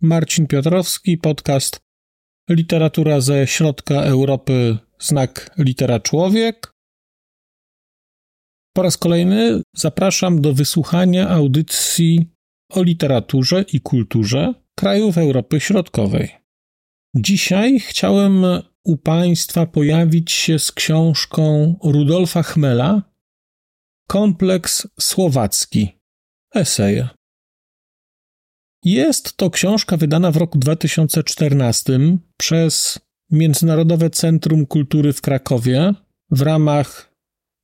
Marcin Piotrowski, podcast Literatura ze środka Europy, znak litera człowiek. Po raz kolejny zapraszam do wysłuchania audycji o literaturze i kulturze krajów Europy Środkowej. Dzisiaj chciałem u Państwa pojawić się z książką Rudolfa Chmela Kompleks Słowacki Eseje. Jest to książka wydana w roku 2014 przez Międzynarodowe Centrum Kultury w Krakowie w ramach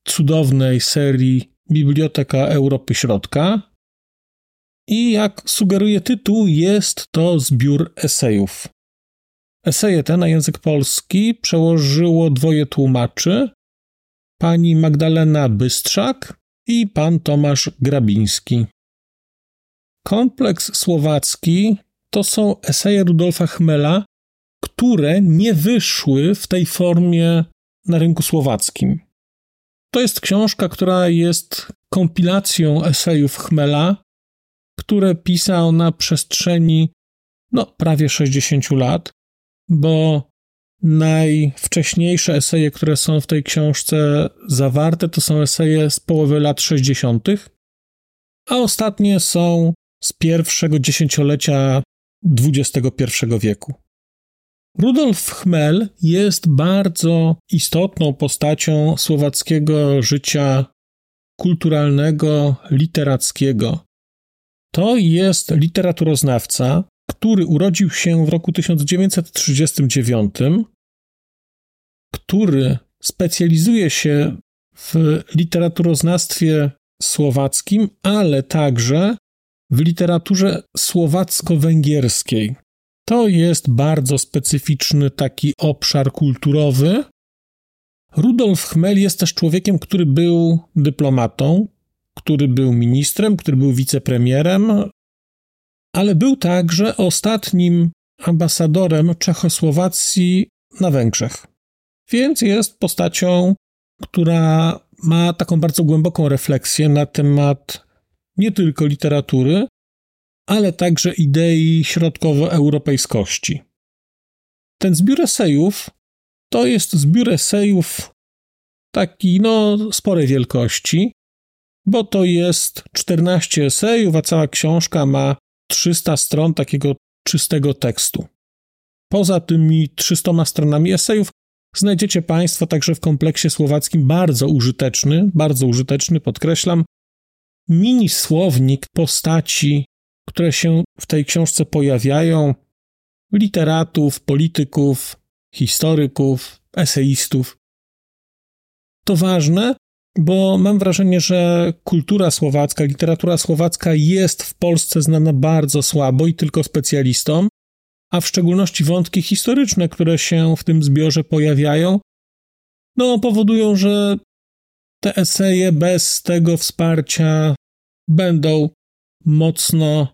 cudownej serii Biblioteka Europy Środka. I jak sugeruje tytuł, jest to zbiór esejów. Eseje te na język polski przełożyło dwoje tłumaczy: pani Magdalena Bystrzak i pan Tomasz Grabiński. Kompleks słowacki to są eseje Rudolfa Chmela, które nie wyszły w tej formie na rynku słowackim. To jest książka, która jest kompilacją esejów Chmela, które pisał na przestrzeni no, prawie 60 lat, bo najwcześniejsze eseje, które są w tej książce zawarte, to są eseje z połowy lat 60., a ostatnie są z pierwszego dziesięciolecia XXI wieku. Rudolf Chmel jest bardzo istotną postacią słowackiego życia kulturalnego, literackiego. To jest literaturoznawca, który urodził się w roku 1939, który specjalizuje się w literaturoznawstwie słowackim, ale także w literaturze słowacko-węgierskiej. To jest bardzo specyficzny taki obszar kulturowy. Rudolf Chmel jest też człowiekiem, który był dyplomatą, który był ministrem, który był wicepremierem, ale był także ostatnim ambasadorem Czechosłowacji na Węgrzech. Więc jest postacią, która ma taką bardzo głęboką refleksję na temat nie tylko literatury, ale także idei środkowoeuropejskości. Ten zbiór esejów to jest zbiór esejów taki, no, sporej wielkości, bo to jest 14 esejów, a cała książka ma 300 stron takiego czystego tekstu. Poza tymi 300 stronami esejów znajdziecie Państwo także w kompleksie słowackim bardzo użyteczny, bardzo użyteczny, podkreślam, mini słownik postaci, które się w tej książce pojawiają, literatów, polityków, historyków, eseistów. To ważne, bo mam wrażenie, że kultura słowacka, literatura słowacka jest w Polsce znana bardzo słabo i tylko specjalistom, a w szczególności wątki historyczne, które się w tym zbiorze pojawiają, no powodują, że te eseje bez tego wsparcia będą mocno,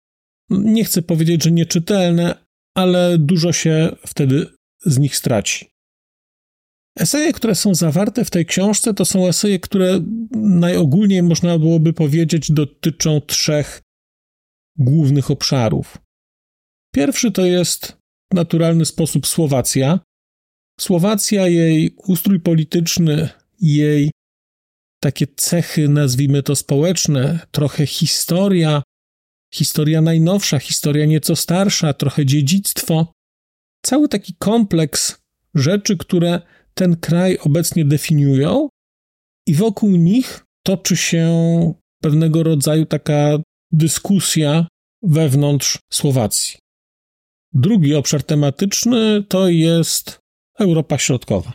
nie chcę powiedzieć, że nieczytelne, ale dużo się wtedy z nich straci. Eseje, które są zawarte w tej książce, to są eseje, które najogólniej można byłoby powiedzieć dotyczą trzech głównych obszarów. Pierwszy to jest naturalny sposób Słowacja. Słowacja, jej ustrój polityczny, jej takie cechy, nazwijmy to społeczne, trochę historia, historia najnowsza, historia nieco starsza, trochę dziedzictwo. Cały taki kompleks rzeczy, które ten kraj obecnie definiują, i wokół nich toczy się pewnego rodzaju taka dyskusja wewnątrz Słowacji. Drugi obszar tematyczny to jest Europa Środkowa.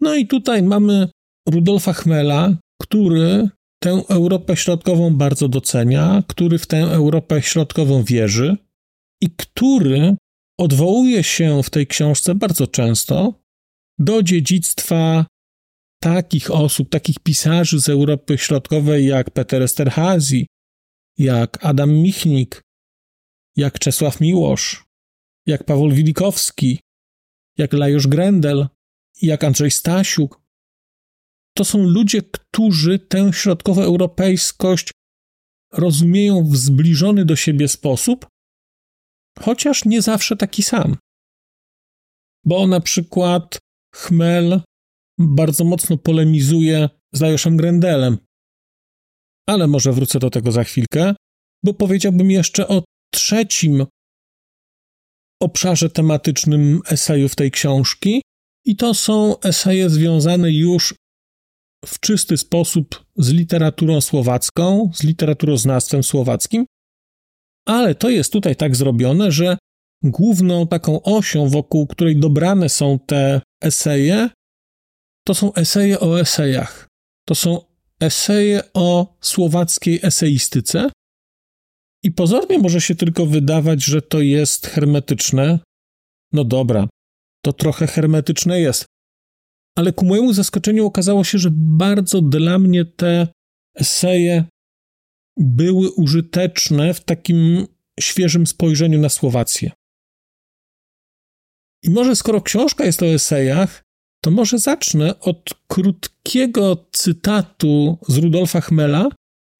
No i tutaj mamy Rudolfa Chmela, który tę Europę Środkową bardzo docenia, który w tę Europę Środkową wierzy i który odwołuje się w tej książce bardzo często do dziedzictwa takich osób, takich pisarzy z Europy Środkowej jak Peter Esterhazy, jak Adam Michnik, jak Czesław Miłosz, jak Paweł Wilikowski, jak Lajos Grendel, jak Andrzej Stasiuk. To są ludzie, którzy tę środkowoeuropejskość rozumieją w zbliżony do siebie sposób, chociaż nie zawsze taki sam. Bo na przykład Chmel bardzo mocno polemizuje z Lajoszem Grendelem. Ale może wrócę do tego za chwilkę, bo powiedziałbym jeszcze o trzecim obszarze tematycznym esejów tej książki, i to są eseje związane już w czysty sposób z literaturą słowacką, z literaturoznawstwem słowackim, ale to jest tutaj tak zrobione, że główną taką osią, wokół której dobrane są te eseje, to są eseje o esejach. To są eseje o słowackiej eseistyce. I pozornie może się tylko wydawać, że to jest hermetyczne. No dobra, to trochę hermetyczne jest. Ale ku mojemu zaskoczeniu okazało się, że bardzo dla mnie te eseje były użyteczne w takim świeżym spojrzeniu na Słowację. I może skoro książka jest o esejach, to może zacznę od krótkiego cytatu z Rudolfa Chmela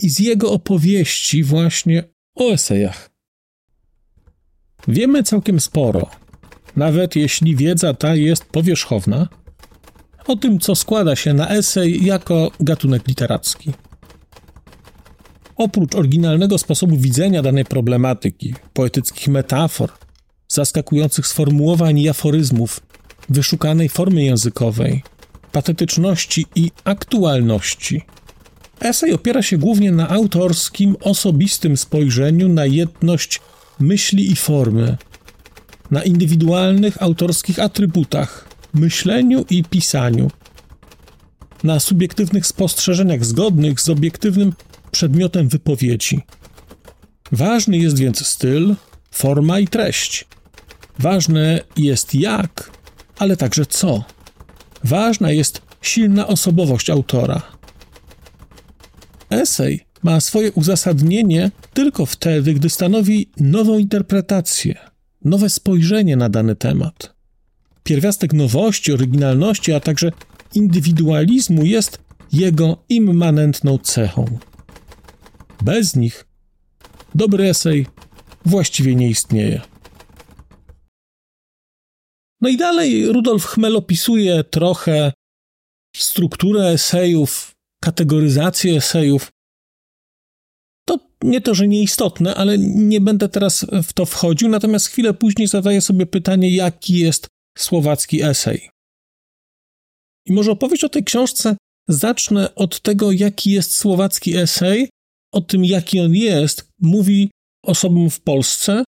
i z jego opowieści właśnie o esejach. Wiemy całkiem sporo, nawet jeśli wiedza ta jest powierzchowna, o tym, co składa się na esej jako gatunek literacki. Oprócz oryginalnego sposobu widzenia danej problematyki, poetyckich metafor, zaskakujących sformułowań i aforyzmów, wyszukanej formy językowej, patetyczności i aktualności. Esej opiera się głównie na autorskim, osobistym spojrzeniu na jedność myśli i formy, na indywidualnych autorskich atrybutach, myśleniu i pisaniu, na subiektywnych spostrzeżeniach zgodnych z obiektywnym przedmiotem wypowiedzi. Ważny jest więc styl, forma i treść. Ważne jest jak, ale także co. Ważna jest silna osobowość autora. Esej ma swoje uzasadnienie tylko wtedy, gdy stanowi nową interpretację, nowe spojrzenie na dany temat. Pierwiastek nowości, oryginalności, a także indywidualizmu jest jego immanentną cechą. Bez nich dobry esej właściwie nie istnieje. No i dalej Rudolf Chmel opisuje trochę strukturę esejów, kategoryzację esejów. To nie to, że nieistotne, ale nie będę teraz w to wchodził, natomiast chwilę później zadaję sobie pytanie, jaki jest słowacki esej. I może opowieść o tej książce zacznę od tego, jaki jest słowacki esej, o tym, jaki on jest, mówi osobom w Polsce,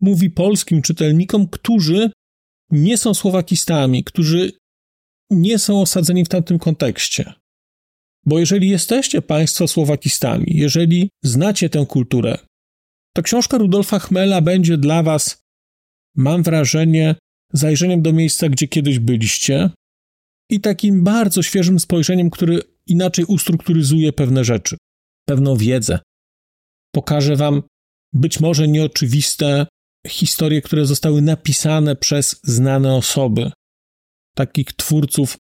mówi polskim czytelnikom, którzy nie są słowakistami, którzy nie są osadzeni w tamtym kontekście. Bo jeżeli jesteście Państwo słowakistami, jeżeli znacie tę kulturę, to książka Rudolfa Chmela będzie dla Was, mam wrażenie, zajrzeniem do miejsca, gdzie kiedyś byliście i takim bardzo świeżym spojrzeniem, który inaczej ustrukturyzuje pewne rzeczy, pewną wiedzę. Pokaże Wam być może nieoczywiste historie, które zostały napisane przez znane osoby, takich twórców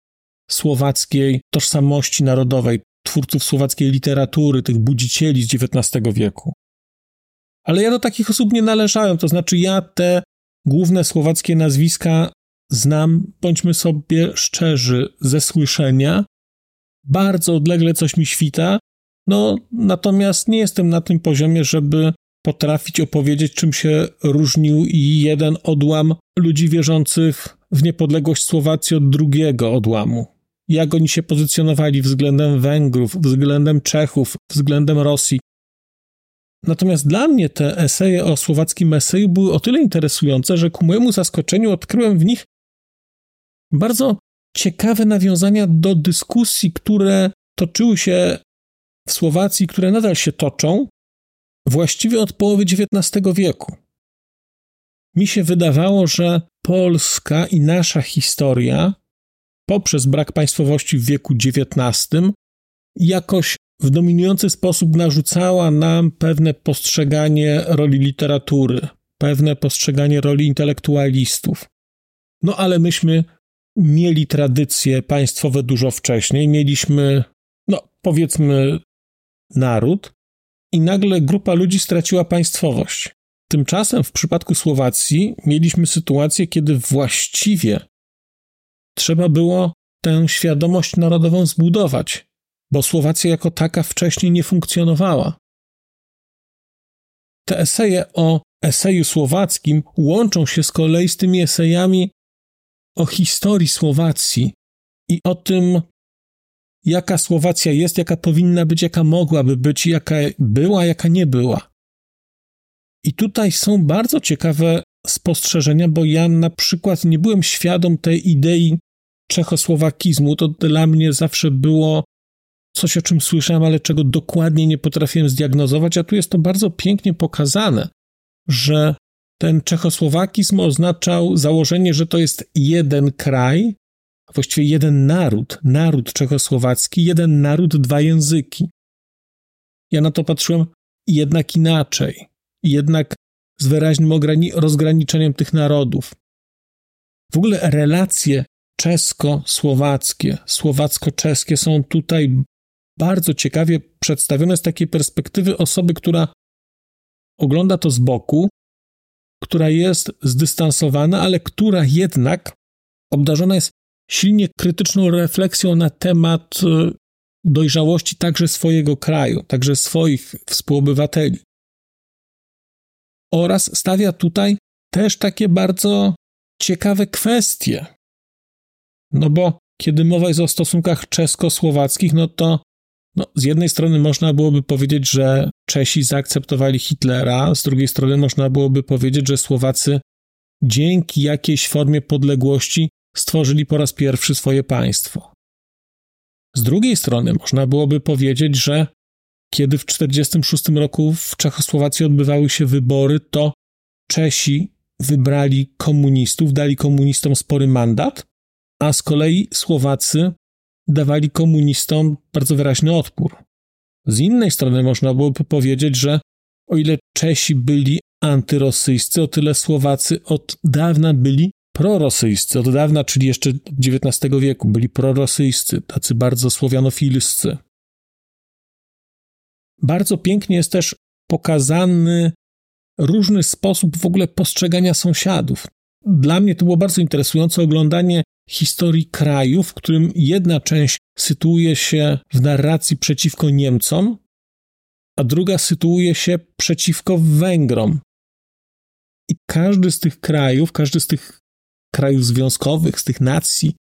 słowackiej tożsamości narodowej, twórców słowackiej literatury, tych budzicieli z XIX wieku. Ale ja do takich osób nie należałem, to znaczy ja te główne słowackie nazwiska znam, bądźmy sobie szczerzy, ze słyszenia. Bardzo odlegle coś mi świta, no natomiast nie jestem na tym poziomie, żeby potrafić opowiedzieć, czym się różnił jeden odłam ludzi wierzących w niepodległość Słowacji od drugiego odłamu. Jak oni się pozycjonowali względem Węgrów, względem Czechów, względem Rosji. Natomiast dla mnie te eseje o słowackim eseju były o tyle interesujące, że ku mojemu zaskoczeniu odkryłem w nich bardzo ciekawe nawiązania do dyskusji, które toczyły się w Słowacji, które nadal się toczą, właściwie od połowy XIX wieku. mi się wydawało, że Polska i nasza historia poprzez brak państwowości w wieku XIX jakoś w dominujący sposób narzucała nam pewne postrzeganie roli literatury, pewne postrzeganie roli intelektualistów. No ale myśmy mieli tradycje państwowe dużo wcześniej, mieliśmy, no powiedzmy, naród, i nagle grupa ludzi straciła państwowość. Tymczasem w przypadku Słowacji mieliśmy sytuację, kiedy właściwie trzeba było tę świadomość narodową zbudować, bo Słowacja jako taka wcześniej nie funkcjonowała. Te eseje o eseju słowackim łączą się z kolei z tymi esejami o historii Słowacji i o tym, jaka Słowacja jest, jaka powinna być, jaka mogłaby być, jaka była, jaka nie była. I tutaj są bardzo ciekawe spostrzeżenia, bo ja na przykład nie byłem świadom tej idei czechosłowakizmu. To dla mnie zawsze było coś, o czym słyszałem, ale czego dokładnie nie potrafiłem zdiagnozować, a tu jest to bardzo pięknie pokazane, że ten czechosłowakizm oznaczał założenie, że to jest jeden kraj, a właściwie jeden naród, naród czechosłowacki, jeden naród, dwa języki. Ja na to patrzyłem jednak inaczej, jednak z wyraźnym rozgraniczeniem tych narodów. W ogóle relacje czesko-słowackie, słowacko-czeskie są tutaj bardzo ciekawie przedstawione z takiej perspektywy osoby, która ogląda to z boku, która jest zdystansowana, ale która jednak obdarzona jest silnie krytyczną refleksją na temat e, dojrzałości także swojego kraju, także swoich współobywateli. Oraz stawia tutaj też takie bardzo ciekawe kwestie. No bo kiedy mowa jest o stosunkach czesko-słowackich, no to no, z jednej strony można byłoby powiedzieć, że Czesi zaakceptowali Hitlera, z drugiej strony można byłoby powiedzieć, że Słowacy dzięki jakiejś formie podległości stworzyli po raz pierwszy swoje państwo. Z drugiej strony można byłoby powiedzieć, że kiedy w 1946 roku w Czechosłowacji odbywały się wybory, to Czesi wybrali komunistów, dali komunistom spory mandat, a z kolei Słowacy dawali komunistom bardzo wyraźny odpór. Z innej strony można byłoby powiedzieć, że o ile Czesi byli antyrosyjscy, o tyle Słowacy od dawna byli prorosyjscy, od dawna, czyli jeszcze XIX wieku, byli prorosyjscy, tacy bardzo słowianofilscy. Bardzo pięknie jest też pokazany różny sposób w ogóle postrzegania sąsiadów. Dla mnie to było bardzo interesujące oglądanie historii kraju, w którym jedna część sytuuje się w narracji przeciwko Niemcom, a druga sytuuje się przeciwko Węgrom. I każdy z tych krajów, każdy z tych krajów związkowych, z tych nacji,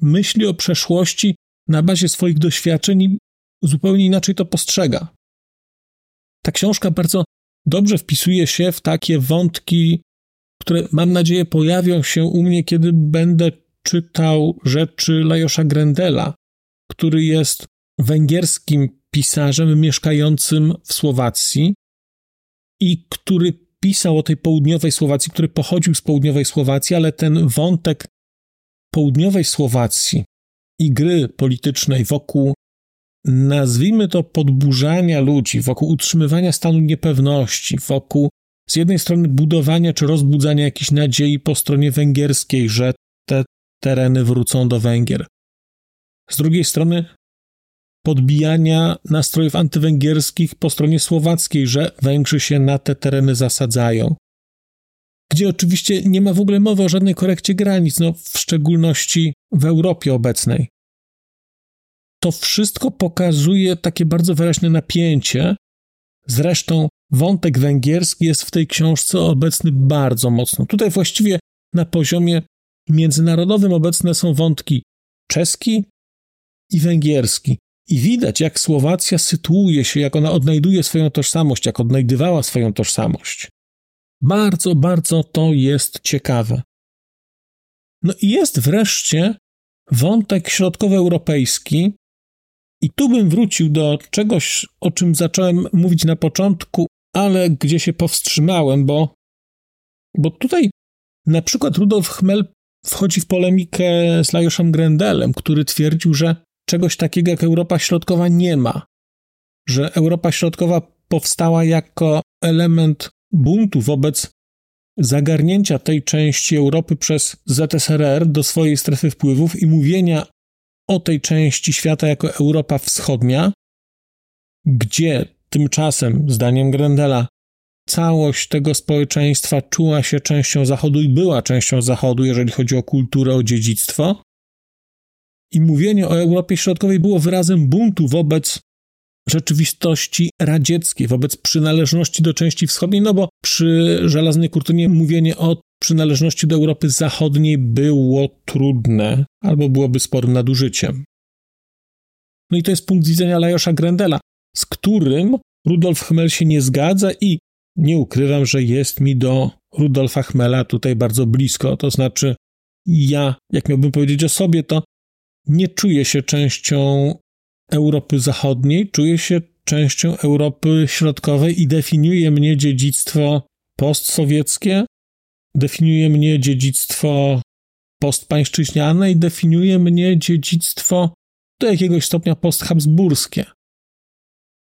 myśli o przeszłości na bazie swoich doświadczeń i zupełnie inaczej to postrzega. Ta książka bardzo dobrze wpisuje się w takie wątki, które mam nadzieję pojawią się u mnie, kiedy będę czytał rzeczy Lajosza Grendela, który jest węgierskim pisarzem mieszkającym w Słowacji i który pisał o tej południowej Słowacji, który pochodził z południowej Słowacji, ale ten wątek południowej Słowacji i gry politycznej wokół, nazwijmy to, podburzania ludzi, wokół utrzymywania stanu niepewności, wokół z jednej strony budowania czy rozbudzania jakiejś nadziei po stronie węgierskiej, że te tereny wrócą do Węgier. Z drugiej strony podbijania nastrojów antywęgierskich po stronie słowackiej, że Węgrzy się na te tereny zasadzają. Gdzie oczywiście nie ma w ogóle mowy o żadnej korekcie granic, no w szczególności w Europie obecnej. To wszystko pokazuje takie bardzo wyraźne napięcie. Zresztą wątek węgierski jest w tej książce obecny bardzo mocno. Tutaj właściwie na poziomie międzynarodowym obecne są wątki czeski i węgierski. I widać, jak Słowacja sytuuje się, jak ona odnajduje swoją tożsamość, jak odnajdywała swoją tożsamość. Bardzo, bardzo to jest ciekawe. No i jest wreszcie wątek środkowoeuropejski, i tu bym wrócił do czegoś, o czym zacząłem mówić na początku, ale gdzie się powstrzymałem, bo Bo tutaj na przykład Rudolf Chmel wchodzi w polemikę z Lajoszem Grendelem, który twierdził, że czegoś takiego jak Europa Środkowa nie ma, że Europa Środkowa powstała jako element buntu wobec zagarnięcia tej części Europy przez ZSRR do swojej strefy wpływów i mówienia o tej części świata jako Europa Wschodnia, gdzie tymczasem, zdaniem Grendela, całość tego społeczeństwa czuła się częścią Zachodu i była częścią Zachodu, jeżeli chodzi o kulturę, o dziedzictwo. I mówienie o Europie Środkowej było wyrazem buntu wobec rzeczywistości radzieckiej, wobec przynależności do części wschodniej, no bo przy żelaznej kurtynie mówienie o przynależności do Europy Zachodniej było trudne albo byłoby sporym nadużyciem. No i to jest punkt widzenia Lajosza Grendela, z którym Rudolf Chmel się nie zgadza i nie ukrywam, że jest mi do Rudolfa Chmela tutaj bardzo blisko. To znaczy, ja, jak miałbym powiedzieć o sobie, to nie czuję się częścią Europy Zachodniej, czuję się częścią Europy Środkowej i definiuje mnie dziedzictwo postsowieckie, definiuje mnie dziedzictwo postpańszczyźniane i definiuje mnie dziedzictwo do jakiegoś stopnia posthabsburskie.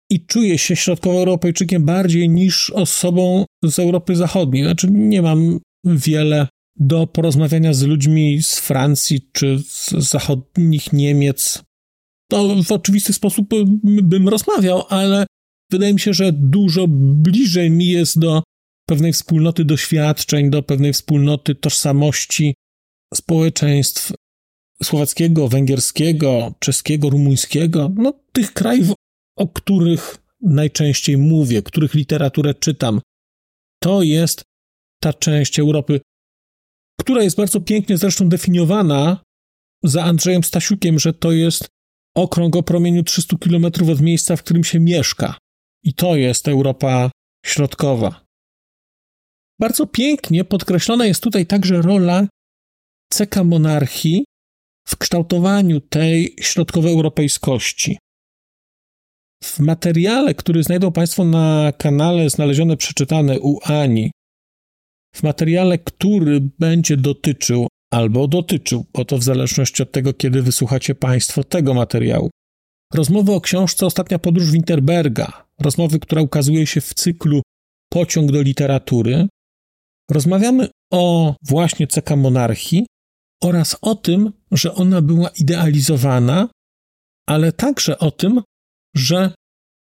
I czuję się środkowoeuropejczykiem bardziej niż osobą z Europy Zachodniej. Znaczy, nie mam wiele do porozmawiania z ludźmi z Francji czy z zachodnich Niemiec. To w oczywisty sposób bym rozmawiał, ale wydaje mi się, że dużo bliżej mi jest do pewnej wspólnoty doświadczeń, do pewnej wspólnoty tożsamości społeczeństw słowackiego, węgierskiego, czeskiego, rumuńskiego, no tych krajów, o których najczęściej mówię, których literaturę czytam. To jest ta część Europy, która jest bardzo pięknie zresztą definiowana za Andrzejem Stasiukiem, że to jest okrąg o promieniu 300 km od miejsca, w którym się mieszka. I to jest Europa Środkowa. Bardzo pięknie podkreślona jest tutaj także rola ceka monarchii w kształtowaniu tej środkowoeuropejskości. W materiale, który znajdą Państwo na kanale znalezione przeczytane u Ani, w materiale, który będzie dotyczył albo dotyczył, bo to w zależności od tego, kiedy wysłuchacie Państwo tego materiału. Rozmowy o książce Ostatnia podróż Winterberga, rozmowy, która ukazuje się w cyklu Pociąg do literatury, Rozmawiamy o właśnie ceka monarchii oraz o tym, że ona była idealizowana, ale także o tym, że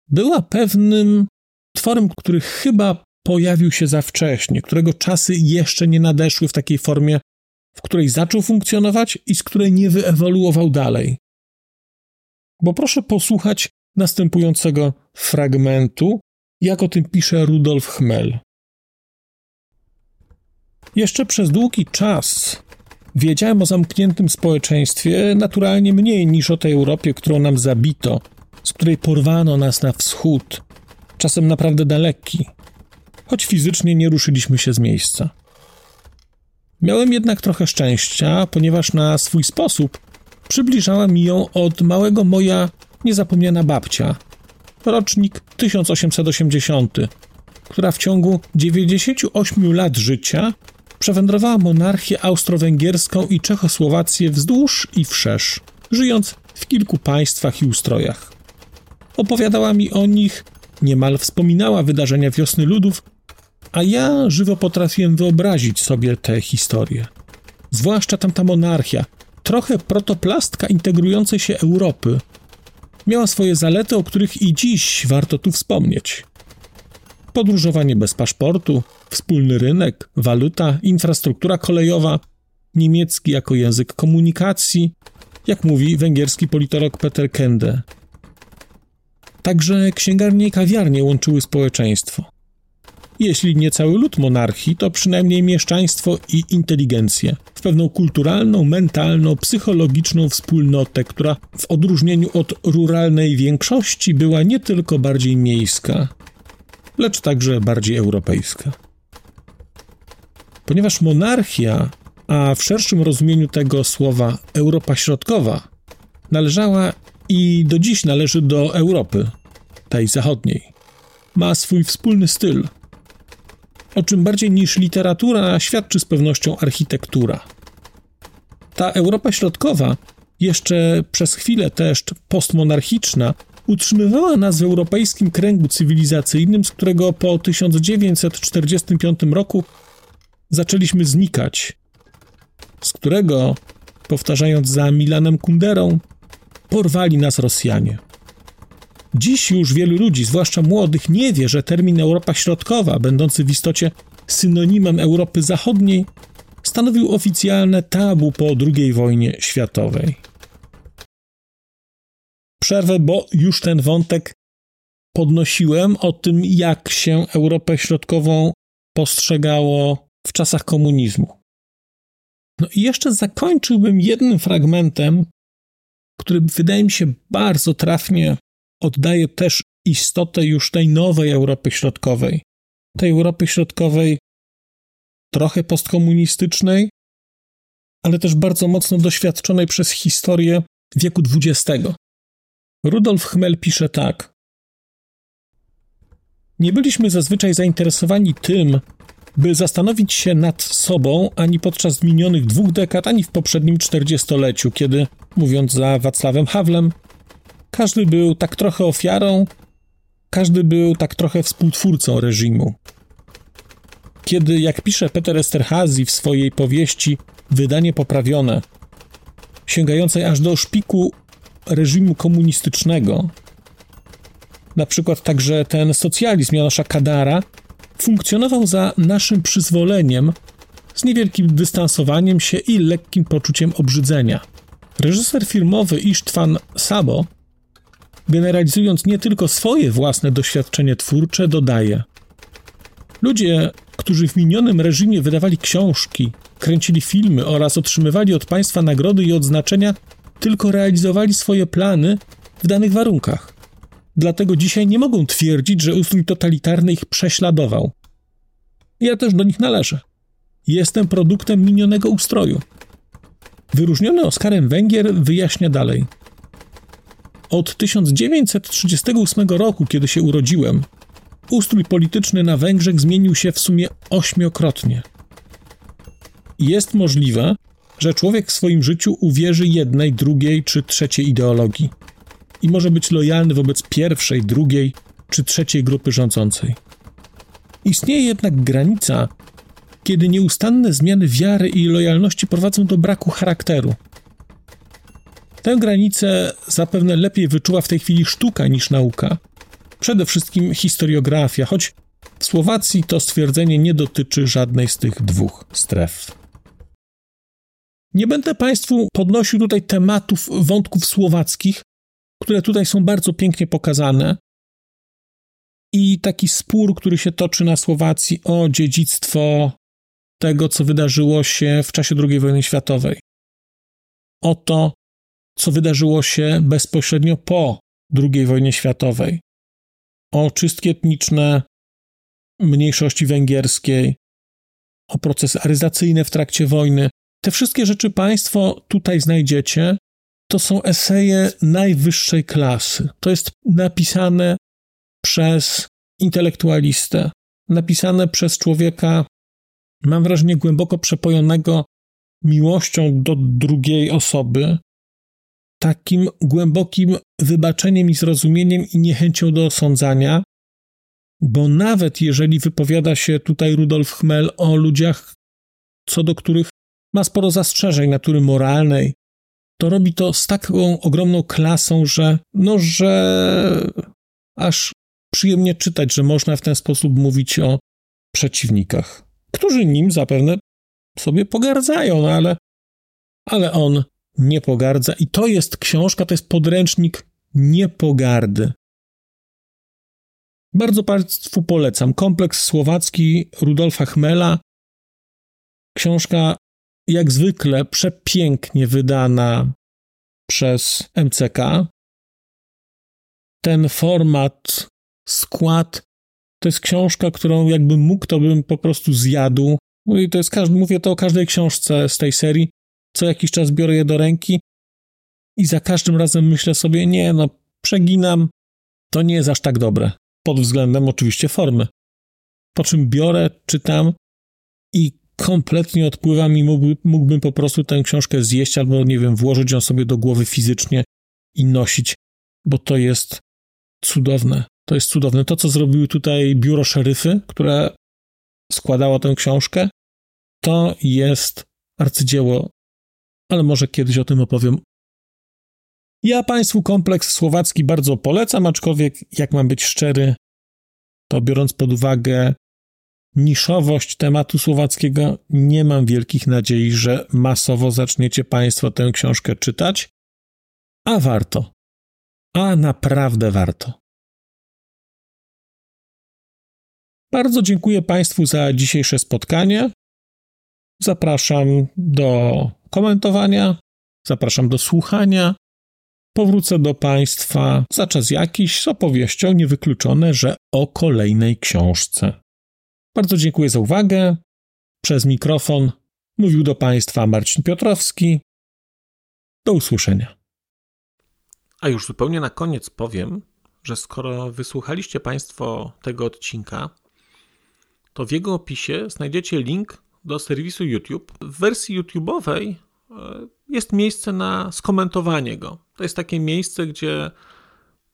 była pewnym tworem, który chyba pojawił się za wcześnie, którego czasy jeszcze nie nadeszły w takiej formie, w której zaczął funkcjonować i z której nie wyewoluował dalej. Bo proszę posłuchać następującego fragmentu, jak o tym pisze Rudolf Chmel. Jeszcze przez długi czas wiedziałem o zamkniętym społeczeństwie naturalnie mniej niż o tej Europie, którą nam zabito, z której porwano nas na wschód, czasem naprawdę daleki, choć fizycznie nie ruszyliśmy się z miejsca. Miałem jednak trochę szczęścia, ponieważ na swój sposób przybliżała mi ją od małego moja niezapomniana babcia, rocznik 1880, która w ciągu 98 lat życia przewędrowała monarchię austro-węgierską i Czechosłowację wzdłuż i wszerz, żyjąc w kilku państwach i ustrojach. Opowiadała mi o nich, niemal wspominała wydarzenia wiosny ludów, a ja żywo potrafiłem wyobrazić sobie te historie. Zwłaszcza tamta monarchia, trochę protoplastka integrującej się Europy, miała swoje zalety, o których i dziś warto tu wspomnieć podróżowanie bez paszportu, wspólny rynek, waluta, infrastruktura kolejowa, niemiecki jako język komunikacji, jak mówi węgierski politolog Peter Kende. Także księgarnie i kawiarnie łączyły społeczeństwo. Jeśli nie cały lud monarchii, to przynajmniej mieszczaństwo i inteligencję, w pewną kulturalną, mentalną, psychologiczną wspólnotę, która w odróżnieniu od ruralnej większości była nie tylko bardziej miejska, lecz także bardziej europejska. Ponieważ monarchia, a w szerszym rozumieniu tego słowa Europa Środkowa, należała i do dziś należy do Europy, tej zachodniej, ma swój wspólny styl. o czym bardziej niż literatura świadczy z pewnością architektura. Ta Europa Środkowa, jeszcze przez chwilę też postmonarchiczna, utrzymywała nas w europejskim kręgu cywilizacyjnym, z którego po 1945 roku zaczęliśmy znikać, z którego, powtarzając za Milanem Kunderą, porwali nas Rosjanie. Dziś już wielu ludzi, zwłaszcza młodych, nie wie, że termin Europa Środkowa, będący w istocie synonimem Europy Zachodniej, stanowił oficjalne tabu po II wojnie światowej. Przerwę, bo już ten wątek podnosiłem o tym, jak się Europę Środkową postrzegało w czasach komunizmu. No i jeszcze zakończyłbym jednym fragmentem, który wydaje mi się bardzo trafnie oddaje też istotę już tej nowej Europy Środkowej. Tej Europy Środkowej trochę postkomunistycznej, ale też bardzo mocno doświadczonej przez historię wieku XX. Rudolf Chmel pisze tak. Nie byliśmy zazwyczaj zainteresowani tym, by zastanowić się nad sobą ani podczas minionych dwóch dekad, ani w poprzednim czterdziestoleciu, kiedy, mówiąc za Wacławem Hawlem, każdy był tak trochę ofiarą, każdy był tak trochę współtwórcą reżimu. Kiedy, jak pisze Peter Esterhazy w swojej powieści Wydanie poprawione, sięgającej aż do szpiku reżimu komunistycznego, na przykład także ten socjalizm Janosza Kadara, funkcjonował za naszym przyzwoleniem, z niewielkim dystansowaniem się i lekkim poczuciem obrzydzenia. Reżyser filmowy Istvan Sabo, generalizując nie tylko swoje własne doświadczenie twórcze, dodaje: Ludzie, którzy w minionym reżimie wydawali książki, kręcili filmy oraz otrzymywali od państwa nagrody i odznaczenia, tylko realizowali swoje plany w danych warunkach. Dlatego dzisiaj nie mogą twierdzić, że ustrój totalitarny ich prześladował. Ja też do nich należę. Jestem produktem minionego ustroju. Wyróżniony Oskarem Węgier wyjaśnia dalej. Od 1938 roku, kiedy się urodziłem, ustrój polityczny na Węgrzech zmienił się w sumie ośmiokrotnie. Jest możliwe, że człowiek w swoim życiu uwierzy jednej, drugiej czy trzeciej ideologii i może być lojalny wobec pierwszej, drugiej czy trzeciej grupy rządzącej. Istnieje jednak granica, kiedy nieustanne zmiany wiary i lojalności prowadzą do braku charakteru. Tę granicę zapewne lepiej wyczuła w tej chwili sztuka niż nauka. Przede wszystkim historiografia, choć w Słowacji to stwierdzenie nie dotyczy żadnej z tych dwóch stref. Nie będę Państwu podnosił tutaj tematów, wątków słowackich, które tutaj są bardzo pięknie pokazane. I taki spór, który się toczy na Słowacji o dziedzictwo tego, co wydarzyło się w czasie II wojny światowej. O to, co wydarzyło się bezpośrednio po II wojnie światowej. O czystki etniczne mniejszości węgierskiej, o procesy aryzacyjne w trakcie wojny. Te wszystkie rzeczy Państwo tutaj znajdziecie. To są eseje najwyższej klasy. To jest napisane przez intelektualistę, napisane przez człowieka, mam wrażenie, głęboko przepojonego miłością do drugiej osoby, takim głębokim wybaczeniem i zrozumieniem i niechęcią do osądzania, bo nawet jeżeli wypowiada się tutaj Rudolf Chmel o ludziach, co do których ma sporo zastrzeżeń natury moralnej, to robi to z taką ogromną klasą, że no, że aż przyjemnie czytać, że można w ten sposób mówić o przeciwnikach, którzy nim zapewne sobie pogardzają, no ale, ale on nie pogardza i to jest książka, to jest podręcznik niepogardy. Bardzo Państwu polecam. Kompleks słowacki Rudolfa Chmela. Książka jak zwykle przepięknie wydana przez MCK. Ten format, skład, to jest książka, którą jakbym mógł, to bym po prostu zjadł. I to jest, mówię to o każdej książce z tej serii. Co jakiś czas biorę je do ręki i za każdym razem myślę sobie, nie, no, przeginam, to nie jest aż tak dobre. Pod względem oczywiście formy. po czym biorę, czytam i kompletnie odpływa mi, mógłby, mógłbym po prostu tę książkę zjeść albo, nie wiem, włożyć ją sobie do głowy fizycznie i nosić, bo to jest cudowne. To jest cudowne. To, co zrobiły tutaj biuro szeryfy, które składało tę książkę, to jest arcydzieło, ale może kiedyś o tym opowiem. Ja Państwu kompleks słowacki bardzo polecam, aczkolwiek, jak mam być szczery, to biorąc pod uwagę niszowość tematu słowackiego, nie mam wielkich nadziei, że masowo zaczniecie Państwo tę książkę czytać, a warto. A naprawdę warto. Bardzo dziękuję Państwu za dzisiejsze spotkanie. Zapraszam do komentowania, zapraszam do słuchania. Powrócę do Państwa za czas jakiś z opowieścią niewykluczone, że o kolejnej książce. Bardzo dziękuję za uwagę. Przez mikrofon mówił do Państwa Marcin Piotrowski. Do usłyszenia. A już zupełnie na koniec powiem, że skoro wysłuchaliście Państwo tego odcinka, to w jego opisie znajdziecie link do serwisu YouTube. W wersji YouTube'owej e, jest miejsce na skomentowanie go. To jest takie miejsce, gdzie